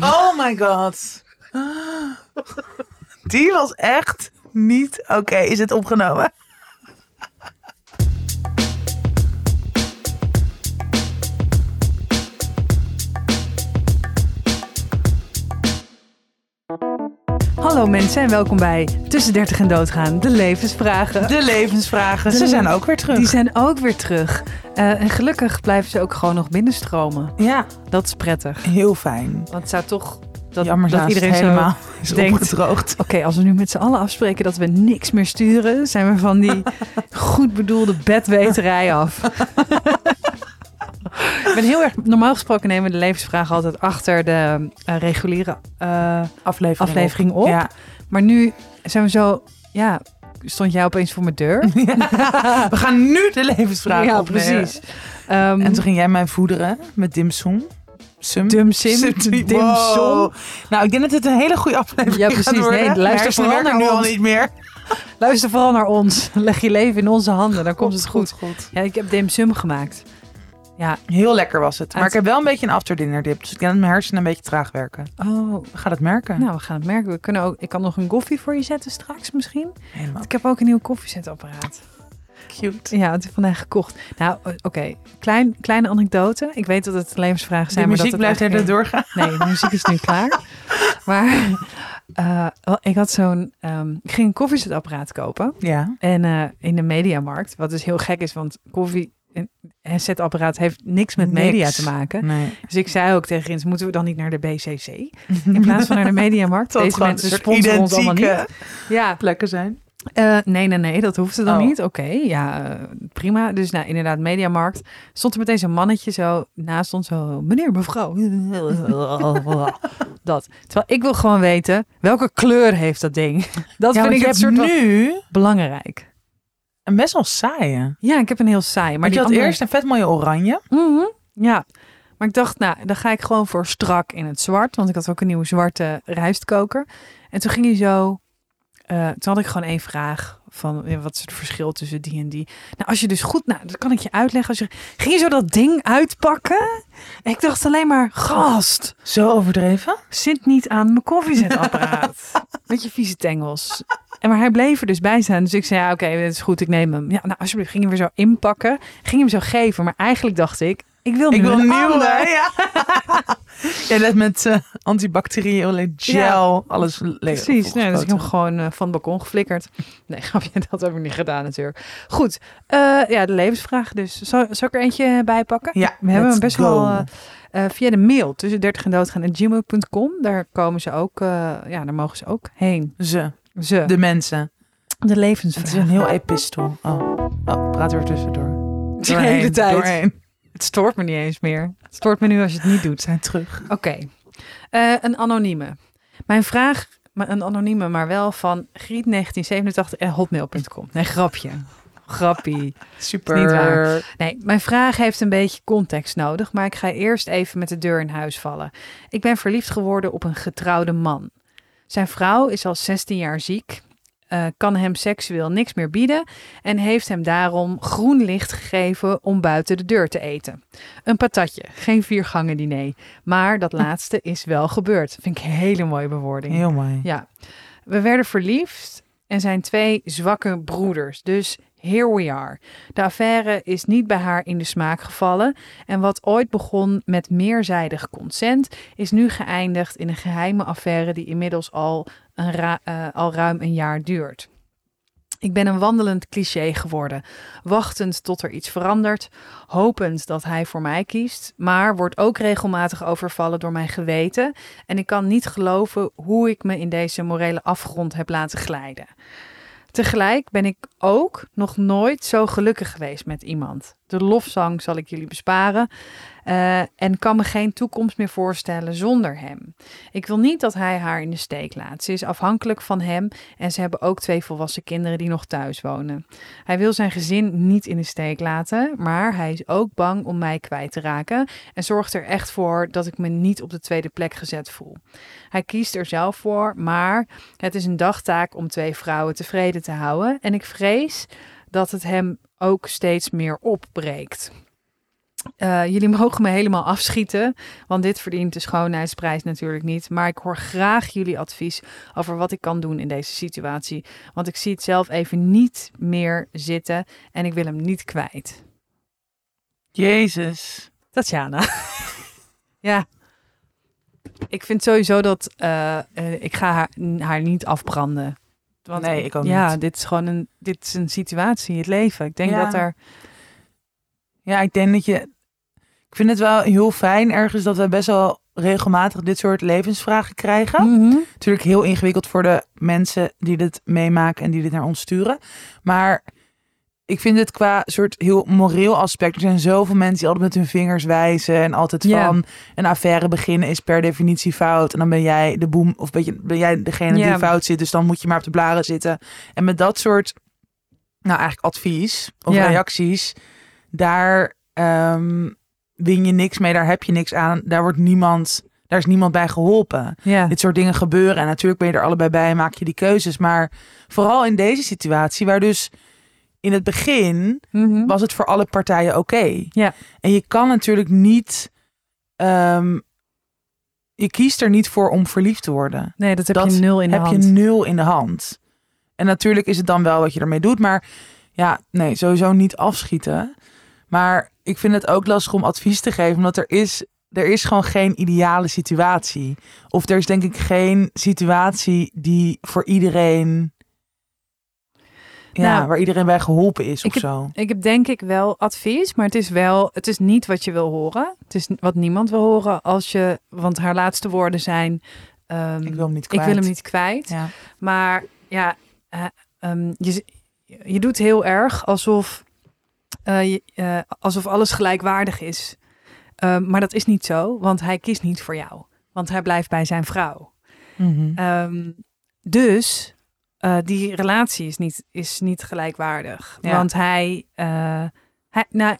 Oh my god. Die was echt niet oké. Is het opgenomen? Hallo mensen en welkom bij Tussen 30 en Doodgaan, de levensvragen. De levensvragen. De Ze zijn ook weer terug. Die zijn ook weer terug. Eh, en gelukkig blijven ze ook gewoon nog binnenstromen. Ja, Dat is prettig. heel fijn. Want het zou toch... Dat, Jammer dat iedereen zo... helemaal is denkt-. Oké, als we nu met z'n allen afspreken dat we niks meer sturen... zijn we van die goed bedoelde bedweterij af. Ik ben heel erg... Normaal gesproken nemen we de levensvragen altijd achter de eh, reguliere eh, Aflevering. aflevering op. Ja. Maar nu zijn we zo... Ja, stond jij opeens voor mijn deur? We gaan nu de levensvragen ja, opnemen. precies. Ehm, En toen ging jij mij voederen met dimsum. Sum. Dumsim, Sim- dimsum. Wow. Nou, ik denk dat het een hele goede aflevering Ja, gaat precies. Nee, luister vooral naar nu al niet meer. Luister vooral naar ons. Leg je leven in onze handen, dan komt het goed. goed. Ja, ik heb dimsum gemaakt. Ja, Heel lekker was het. Maar ik heb wel een beetje een afterdinner dip. Dus ik dat mijn hersenen een beetje traag werken. oh, We gaan het merken. nou we gaan het merken. We kunnen ook, ik kan nog een koffie voor je zetten straks misschien. Helemaal Ik heb ook een nieuw koffiezetapparaat. cute. Ja, het is vandaag gekocht. Nou, oké. Klein, kleine anekdote. Ik weet dat het levensvragen De zijn. maar muziek dat het blijft er doorgaan. Nee, de muziek is nu klaar. Maar eh, ik had zo'n... ehm, ik ging een koffiezetapparaat kopen. Ja. En eh, in de mediamarkt, wat dus heel gek is, want koffie zetapparaat heeft niks met media te maken. Nee. Dus ik zei ook tegen Rins, moeten we dan niet naar de BCC in plaats van naar de mediamarkt? Deze mensen sponsoren ons allemaal niet. Ja, plekken zijn. eh, nee, nee, nee, dat hoefde dan Oh. niet. Oké, ja, eh, prima. Dus nou, inderdaad, mediamarkt. Stond er meteen zo'n mannetje zo naast ons, zo, meneer, mevrouw. dat. Terwijl ik wil gewoon weten, welke kleur heeft dat ding? Dat ja, vind ik het soort nu belangrijk. Een best wel saaie. Ja, ik heb een heel saai. Maar die had andere- eerst een vet mooie oranje. Mhm, Ja, maar ik dacht, nou, dan ga ik gewoon voor strak in het zwart. Want ik had ook een nieuwe zwarte rijstkoker. En toen ging hij zo... eh, toen had ik gewoon één vraag van ja, wat is het verschil tussen die en die. Nou, als je dus goed, nou, dat kan ik je uitleggen. Als je ging je zo dat ding uitpakken. En ik dacht alleen maar, gast, Zo overdreven. zit niet aan mijn koffiezetapparaat. Met je vieze tengels. En maar hij bleef er dus bij staan. Dus ik zei, ja, oké, het is goed, ik neem hem. Ja, nou, alsjeblieft, ging hem weer zo inpakken. Ging hem zo geven. Maar eigenlijk dacht ik, ik wil nu Ik wil een nieuwe. Ja. Jij let met eh antibacteriële gel Ja. alles leeg. Precies, nee, dus ik heb hem gewoon eh, van het balkon geflikkerd. Nee, grapje, dat heb ik niet gedaan natuurlijk. Goed, eh, ja, de levensvraag dus. Zal, zal ik er eentje bij pakken? Ja, We hebben hem best go. wel via de mail tussen 30 en doodgaan en gmail.com. Daar komen ze ook, ja, daar mogen ze ook heen. Ze, Ze, de, de mensen. levensvraag. Het is een heel epistel. Oh, oh praat weer tussendoor. De hele tijd. Doorheen. Het stoort me niet eens meer. Het stoort me nu als je het niet doet. We zijn terug. Oké. Eh, een anonieme. Mijn vraag, maar een anonieme, maar wel van griet1987.hotmail.com. Nee, grapje. Grappie. Super. Niet waar. Nee, mijn vraag heeft een beetje context nodig, maar ik ga eerst even met de deur in huis vallen. Ik ben verliefd geworden op een getrouwde man. Zijn vrouw is al 16 jaar ziek, eh, kan hem seksueel niks meer bieden en heeft hem daarom groen licht gegeven om buiten de deur te eten. Een patatje, geen viergangen diner, maar dat laatste is wel gebeurd. Vind ik een hele mooie bewoording. Heel mooi. Ja, we werden verliefd en zijn twee zwakke broeders. Dus here we are. De affaire is niet bij haar in de smaak gevallen. En wat ooit begon met meerzijdig consent, is nu geëindigd in een geheime affaire die inmiddels al, een eh, al ruim een jaar duurt. Ik ben een wandelend cliché geworden, wachtend tot er iets verandert, hopend dat hij voor mij kiest, maar wordt ook regelmatig overvallen door mijn geweten en ik kan niet geloven hoe ik me in deze morele afgrond heb laten glijden. Tegelijk ben ik ook nog nooit zo gelukkig geweest met iemand. De lofzang zal ik jullie besparen. Eh, en kan me geen toekomst meer voorstellen zonder hem. Ik wil niet dat hij haar in de steek laat. Ze is afhankelijk van hem en ze hebben ook twee volwassen kinderen die nog thuis wonen. Hij wil zijn gezin niet in de steek laten, maar hij is ook bang om mij kwijt te raken en zorgt er echt voor dat ik me niet op de tweede plek gezet voel. Hij kiest er zelf voor, maar het is een dagtaak om twee vrouwen tevreden te houden en ik vrees dat het hem ook steeds meer opbreekt. Eh, jullie mogen me helemaal afschieten, want dit verdient de schoonheidsprijs natuurlijk niet. Maar ik hoor graag jullie advies over wat ik kan doen in deze situatie. Want ik zie het zelf even niet meer zitten en ik wil hem niet kwijt. Jezus. Tatjana. ja. Ik vind sowieso dat eh, eh, ik ga haar, haar niet afbranden. Want Nee, ik ook ja, niet. dit is gewoon een, dit is een situatie, het leven. Ik denk Ja. dat er. Ja, ik denk dat je... Ik vind het wel heel fijn ergens dat we best wel regelmatig dit soort levensvragen krijgen. Mhm. Natuurlijk heel ingewikkeld voor de mensen die dit meemaken en die dit naar ons sturen. Maar ik vind het qua soort heel moreel aspect. Er zijn zoveel mensen die altijd met hun vingers wijzen. En altijd van een affaire beginnen is per definitie fout. En dan ben jij de boem of ben, je, ben jij degene die fout zit. Dus dan moet je maar op de blaren zitten. En met dat soort, nou eigenlijk advies of reacties. Daar ehm, win je niks mee. Daar heb je niks aan. Daar wordt niemand... Daar is niemand bij geholpen Ja. dit soort dingen gebeuren. En natuurlijk ben je er allebei bij en maak je die keuzes. Maar vooral in deze situatie, waar dus in het begin Mhm. was het voor alle partijen oké. Ja. En je kan natuurlijk niet. ehm, je kiest er niet voor om verliefd te worden. Nee, dat heb dat je nul in de heb hand. je nul in de hand. En natuurlijk is het dan wel wat je ermee doet. Maar ja, nee, sowieso niet afschieten. Maar ik vind het ook lastig om advies te geven. Omdat er is, er is gewoon geen ideale situatie. Of er is denk ik geen situatie die voor iedereen... Ja, Nou, waar iedereen bij geholpen is of ik heb- zo. Ik heb denk ik wel advies, maar het is wel, het is niet wat je wil horen. Het is wat niemand wil horen als je, want haar laatste woorden zijn: ehm, Ik wil hem niet ik kwijt. wil hem niet kwijt. Ja. Maar ja, eh, ehm, je, je doet heel erg alsof, alsof alles gelijkwaardig is. Ehm, maar dat is niet zo, want hij kiest niet voor jou. Want hij blijft bij zijn vrouw. Mhm. Ehm, dus eh, die relatie is niet, is niet gelijkwaardig. Ja. Want hij, eh, hij nou,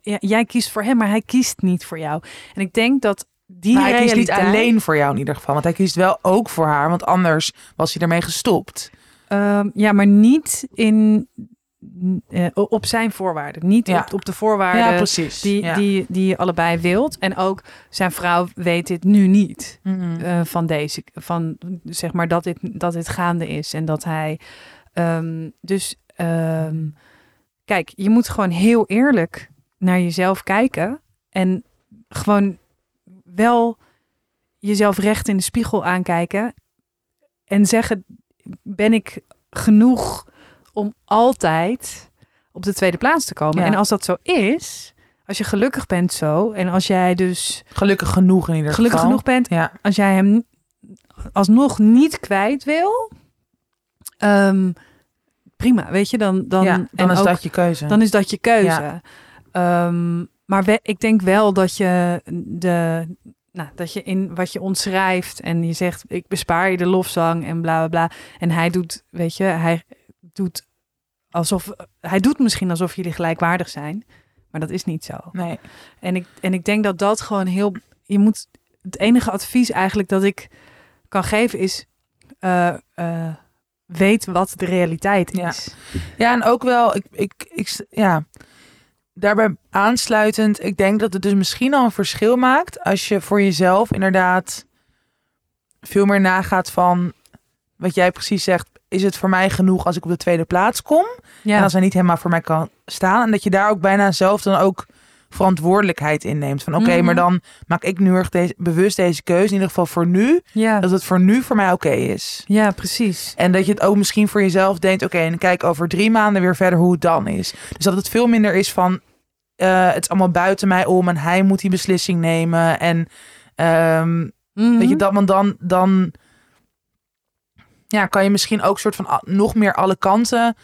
ja, jij kiest voor hem, maar hij kiest niet voor jou. En ik denk dat die maar hij kiest niet alleen voor jou in ieder geval. Want hij kiest wel ook voor haar. Want anders was hij ermee gestopt. Ehm, ja, maar niet in, eh, op zijn voorwaarden. Niet Ja. op, op de voorwaarden ja, die, ja. die, die je allebei wilt. En ook zijn vrouw weet dit nu niet. Mhm. eh, van deze, van zeg maar dat dit, dat dit gaande is en dat hij, ehm, dus ehm, kijk, je moet gewoon heel eerlijk naar jezelf kijken en gewoon wel jezelf recht in de spiegel aankijken en zeggen, ben ik genoeg om altijd op de tweede plaats te komen? Ja. En als dat zo is, als je gelukkig bent zo en als jij dus Gelukkig genoeg in ieder gelukkig geval. genoeg bent Ja. als jij hem alsnog niet kwijt wil, ehm, prima, weet je, dan, dan, ja, dan en is ook- dat je keuze. dan is dat je keuze. Ehm, maar we- ik denk wel dat je de, nou, dat je in wat je ontschrijft en je zegt, ik bespaar je de lofzang en bla bla bla. En hij doet, weet je, hij doet alsof, hij doet misschien alsof jullie gelijkwaardig zijn, maar dat is niet zo. nee. En ik, en ik denk dat dat gewoon heel. Je moet. Het enige advies eigenlijk dat ik kan geven is. eh, eh, weet wat de realiteit Ja. is. Ja, en ook wel, ik, ik, ik, ja, daarbij aansluitend, ik denk dat het dus misschien al een verschil maakt als je voor jezelf inderdaad veel meer nagaat van wat jij precies zegt. Is het voor mij genoeg als ik op de tweede plaats kom? Ja, En als hij niet helemaal voor mij kan staan. En dat je daar ook bijna zelf dan ook verantwoordelijkheid in neemt. Van oké, Mhm. maar dan maak ik nu erg deze, bewust deze keuze. In ieder geval voor nu. ja. Dat het voor nu voor mij oké is. ja, precies. En dat je het ook misschien voor jezelf denkt. Oké, en kijk over drie maanden weer verder hoe het dan is. Dus dat het veel minder is van... eh, het is allemaal buiten mij om en hij moet die beslissing nemen. En ehm, Mhm. Weet je, dat, want dan, dan ja, kan je misschien ook soort van nog meer alle kanten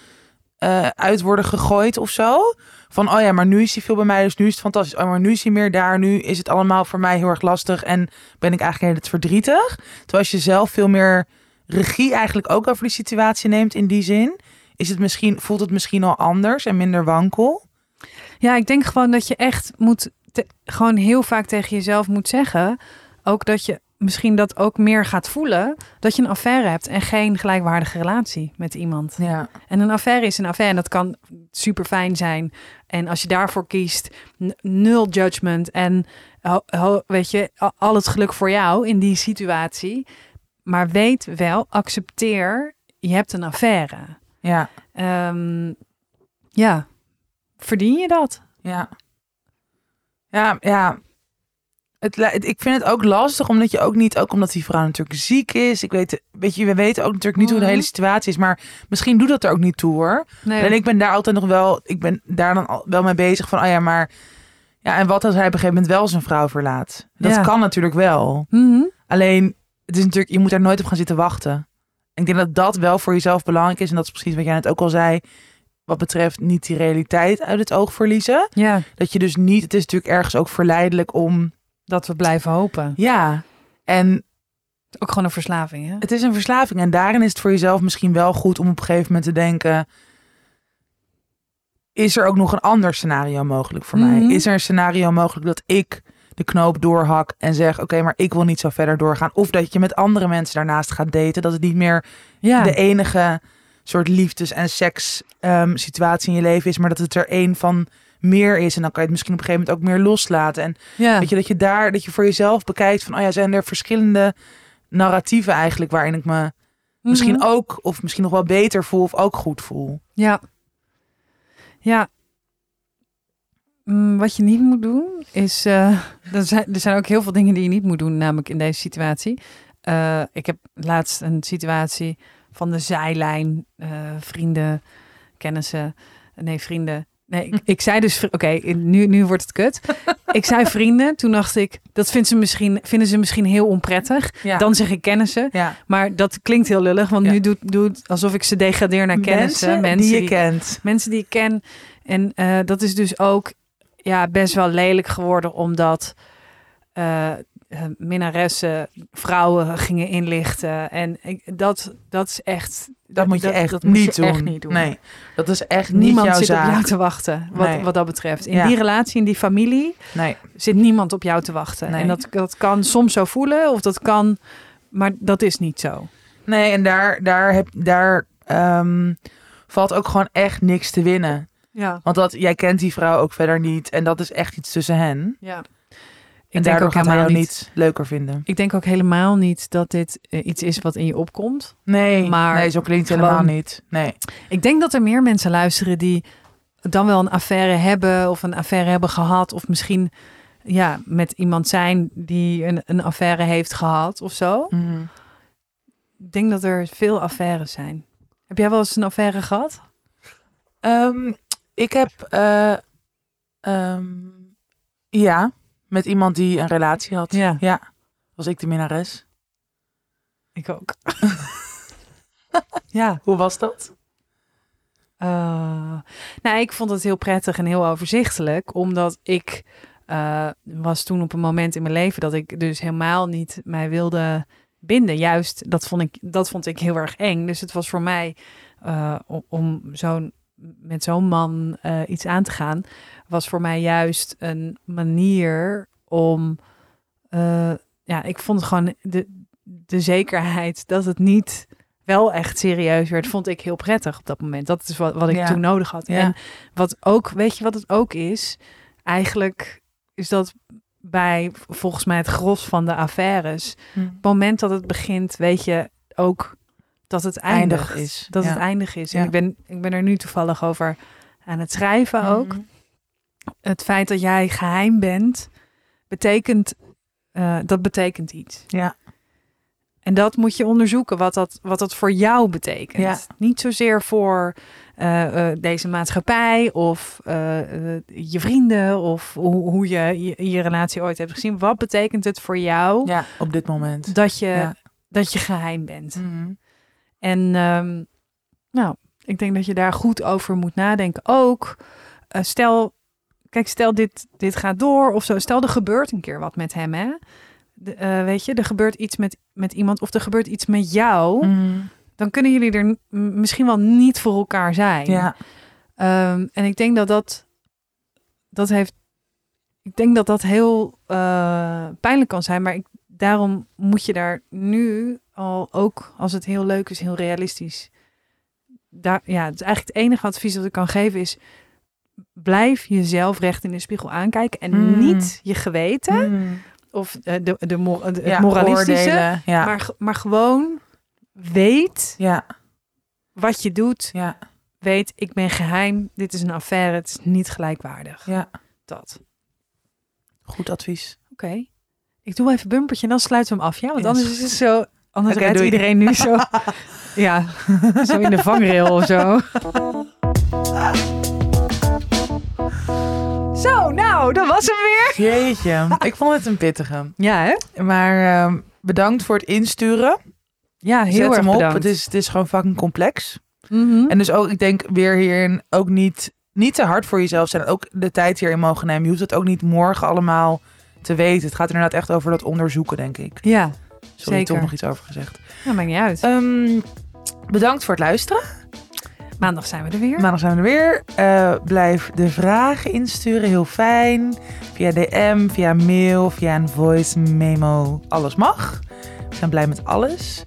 eh, uit worden gegooid of zo. Van, oh ja, maar nu is hij veel bij mij, dus nu is het fantastisch. Oh, maar nu is hij meer daar, nu is het allemaal voor mij heel erg lastig en ben ik eigenlijk het verdrietig. Terwijl als je zelf veel meer regie eigenlijk ook over die situatie neemt in die zin, is het misschien, voelt het misschien al anders en minder wankel. Ja, ik denk gewoon dat je echt moet. gewoon heel vaak tegen jezelf moet zeggen. Ook dat je misschien dat ook meer gaat voelen dat je een affaire hebt en geen gelijkwaardige relatie met iemand. Ja. En een affaire is een affaire en dat kan super fijn zijn. En als je daarvoor kiest, nul judgment en weet je, al het geluk voor jou in die situatie. Maar weet wel, accepteer, je hebt een affaire. Ja. Ehm, ja, verdien je dat? Ja. Ja, ja. Het, ik vind het ook lastig, omdat je ook niet, ook omdat die vrouw natuurlijk ziek is. Ik weet, weet je, we weten ook natuurlijk niet hoe de Mhm. hele situatie is, maar misschien doet dat er ook niet toe hoor. Nee, En ik ben daar altijd nog wel, ik ben daar dan wel mee bezig van, oh ja, maar ja, en wat als hij op een gegeven moment wel zijn vrouw verlaat? Dat Ja. kan natuurlijk wel. Mhm. Alleen, het is natuurlijk, je moet daar nooit op gaan zitten wachten. Ik denk dat dat wel voor jezelf belangrijk is. En dat is precies wat jij net ook al zei. Wat betreft niet die realiteit uit het oog verliezen. Ja, Dat je dus niet, het is natuurlijk ergens ook verleidelijk om, dat we blijven hopen. ja. En Ook gewoon een verslaving, hè? het is een verslaving. En daarin is het voor jezelf misschien wel goed om op een gegeven moment te denken. Is er ook nog een ander scenario mogelijk voor mij? Mhm. Is er een scenario mogelijk dat ik de knoop doorhak en zeg: Oké, maar ik wil niet zo verder doorgaan? Of dat je met andere mensen daarnaast gaat daten. Dat het niet meer Ja, de enige soort liefdes- en seks ehm, situatie in je leven is, maar dat het er één van meer is. En dan kan je het misschien op een gegeven moment ook meer loslaten. En ja. weet je, dat je daar, dat je voor jezelf bekijkt van, oh ja, zijn er verschillende narratieven eigenlijk waarin ik me misschien Mhm. ook, of misschien nog wel beter voel of ook goed voel. Ja. Ja. Mm, wat je niet moet doen is. eh, er, zijn, er zijn ook heel veel dingen die je niet moet doen, namelijk in deze situatie. Eh, ik heb laatst een situatie van de zijlijn, eh, vrienden, kennissen. Nee, vrienden. Nee, ik, ik zei dus, oké, nu, nu wordt het kut. Ik zei vrienden, toen dacht ik, dat vindt ze misschien, vinden ze misschien heel onprettig. Ja. Dan zeg ik kennissen, ja. maar dat klinkt heel lullig, want Ja. nu doet, doet alsof ik ze degradeer naar kennissen. mensen, die je kent. mensen die ik ken. En eh, dat is dus ook ja, best wel lelijk geworden, omdat eh, eh, minnaressen vrouwen gingen inlichten. En ik, dat, dat is echt. Dat moet je echt, dat moet niet, je doen. echt niet doen. Nee, dat is echt Niemand niet jouw zit zaak. op jou te wachten, wat, Nee. wat dat betreft. In Ja. die relatie, in die familie, Nee, zit niemand op jou te wachten. Nee. En dat, dat kan soms zo voelen, of dat kan, maar dat is niet zo. nee en daar, daar, heb, daar ehm, valt ook gewoon echt niks te winnen. Ja, Want dat, jij kent die vrouw ook verder niet. En dat is echt iets tussen hen. ja. En Ik denk daardoor ook gaat helemaal niet. niet leuker vinden. Ik denk ook helemaal niet dat dit eh, iets is wat in je opkomt. Nee, Maar nee zo klinkt het helemaal niet. Nee. Ik denk dat er meer mensen luisteren die dan wel een affaire hebben of een affaire hebben gehad. Of misschien ja, met iemand zijn die een, een affaire heeft gehad of zo. Mhm. Ik denk dat er veel affaires zijn. Heb jij wel eens een affaire gehad? Ehm, ik heb, eh, ehm, ja, met iemand die een relatie had. Ja. Ja, was ik de minnares. Ik ook. ja. Hoe was dat? Eh, nou, ik vond het heel prettig en heel overzichtelijk, omdat ik eh, was toen op een moment in mijn leven dat ik dus helemaal niet mij wilde binden. Juist, dat vond ik, dat vond ik heel erg eng. Dus het was voor mij eh, om, om zo'n met zo'n man eh, iets aan te gaan, was voor mij juist een manier om, eh, ja, ik vond gewoon de, de zekerheid dat het niet wel echt serieus werd, vond ik heel prettig op dat moment. Dat is wat, wat ik Ja. toen nodig had. Ja. En wat ook, weet je wat het ook is? Eigenlijk is dat bij volgens mij het gros van de affaires. Hm. Het moment dat het begint, weet je ook dat het. Eindig is, Dat ja. het eindig is. Ja. En ik ben, ik ben er nu toevallig over aan het schrijven ook. Mhm. Het feit dat jij geheim bent, betekent, eh, dat betekent iets. Ja. En dat moet je onderzoeken, wat dat, wat dat voor jou betekent. Ja. Niet zozeer voor eh, eh, deze maatschappij of je vrienden of hoe, hoe je, je je relatie ooit hebt gezien. Wat betekent het voor jou ja, op dit moment. dat, je, Ja. dat je geheim bent? Mhm. En ehm, nou, ik denk dat je daar goed over moet nadenken. Ook eh, stel, kijk, stel dit, dit gaat door of zo. Stel er gebeurt een keer wat met hem, hè? De, eh, weet je, er gebeurt iets met, met iemand of er gebeurt iets met jou. Mhm. Dan kunnen jullie er misschien wel niet voor elkaar zijn. Ja, Ehm, en ik denk dat dat, dat heeft. Ik denk dat dat heel eh, pijnlijk kan zijn, maar ik daarom moet je daar nu al ook, als het heel leuk is, heel realistisch. Daar, ja, het is eigenlijk het enige advies dat ik kan geven is, blijf jezelf recht in de spiegel aankijken en Mm. niet je geweten Mm. of eh, de, de, het moralistische, oordelen. Ja. maar, maar gewoon weet ja, wat je doet. ja, Weet, ik ben geheim, dit is een affaire, het is niet gelijkwaardig. ja. Dat. Goed advies. Oké. Ik doe even bumpertje en dan sluiten we hem af. Ja, want anders is het zo... Anders Oké, rijdt iedereen nu zo... ja, zo in de vangrail of zo. Zo, nou, dat was hem weer. Jeetje, ik vond het een pittige. Ja, hè? Maar ehm, bedankt voor het insturen. Ja, heel Zet erg hem op. bedankt. Het is, het is gewoon fucking complex. Mhm. En dus ook, ik denk weer hierin ook niet, niet te hard voor jezelf zijn. Ook de tijd hierin mogen nemen. Je hoeft het ook niet morgen allemaal te weten. Het gaat inderdaad echt over dat onderzoeken, denk ik. Ja, Sorry, Zeker. toch nog iets over gezegd. dat maakt niet uit. Ehm, bedankt voor het luisteren. Maandag zijn we er weer. Maandag zijn we er weer. Eh, blijf de vragen insturen. Heel fijn. Via DM, via mail, via een voice memo. Alles mag. We zijn blij met alles.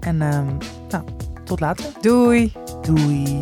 En ehm, nou, tot later. Doei. Doei.